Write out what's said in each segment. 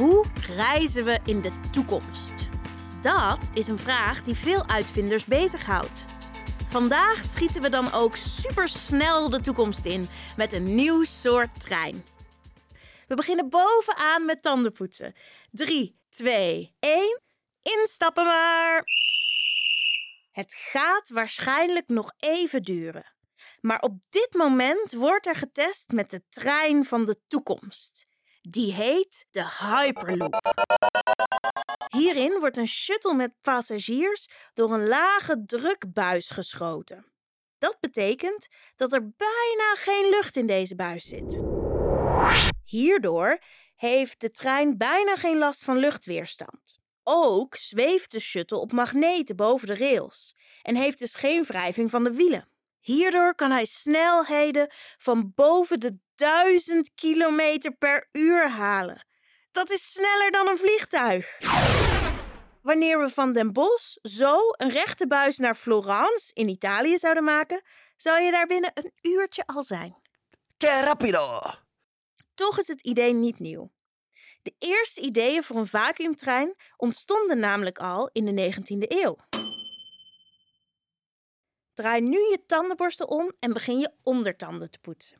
Hoe reizen we in de toekomst? Dat is een vraag die veel uitvinders bezighoudt. Vandaag schieten we dan ook supersnel de toekomst in met een nieuw soort trein. We beginnen bovenaan met tandenpoetsen. 3, 2, 1. Instappen maar. Het gaat waarschijnlijk nog even duren. Maar op dit moment wordt er getest met de trein van de toekomst. Die heet de Hyperloop. Hierin wordt een shuttle met passagiers door een lage drukbuis geschoten. Dat betekent dat er bijna geen lucht in deze buis zit. Hierdoor heeft de trein bijna geen last van luchtweerstand. Ook zweeft de shuttle op magneten boven de rails en heeft dus geen wrijving van de wielen. Hierdoor kan hij snelheden van boven de 1000 km per uur halen. Dat is sneller dan een vliegtuig. Wanneer we van Den Bosch zo een rechte buis naar Florence in Italië zouden maken, zou je daar binnen een uurtje al zijn. Que rapido! Toch is het idee niet nieuw. De eerste ideeën voor een vacuümtrein ontstonden namelijk al in de 19e eeuw. Draai nu je tandenborstel om en begin je ondertanden te poetsen.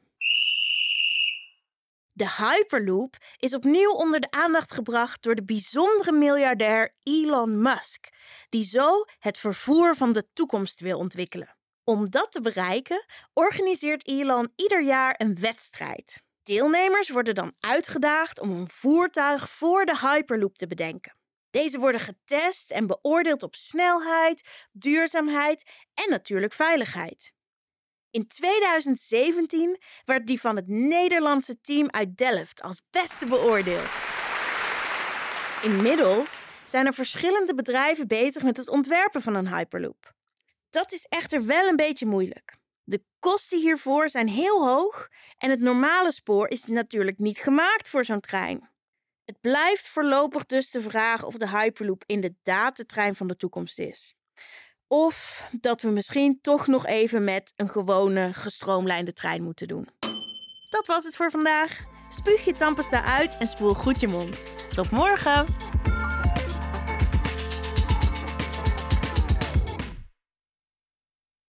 De Hyperloop is opnieuw onder de aandacht gebracht door de bijzondere miljardair Elon Musk, die zo het vervoer van de toekomst wil ontwikkelen. Om dat te bereiken organiseert Elon ieder jaar een wedstrijd. Deelnemers worden dan uitgedaagd om een voertuig voor de Hyperloop te bedenken. Deze worden getest en beoordeeld op snelheid, duurzaamheid en natuurlijk veiligheid. In 2017 werd die van het Nederlandse team uit Delft als beste beoordeeld. Inmiddels zijn er verschillende bedrijven bezig met het ontwerpen van een Hyperloop. Dat is echter wel een beetje moeilijk. De kosten hiervoor zijn heel hoog en het normale spoor is natuurlijk niet gemaakt voor zo'n trein. Het blijft voorlopig dus de vraag of de Hyperloop inderdaad de trein van de toekomst is. Of dat we misschien toch nog even met een gewone gestroomlijnde trein moeten doen. Dat was het voor vandaag. Spuug je tandpasta uit en spoel goed je mond. Tot morgen!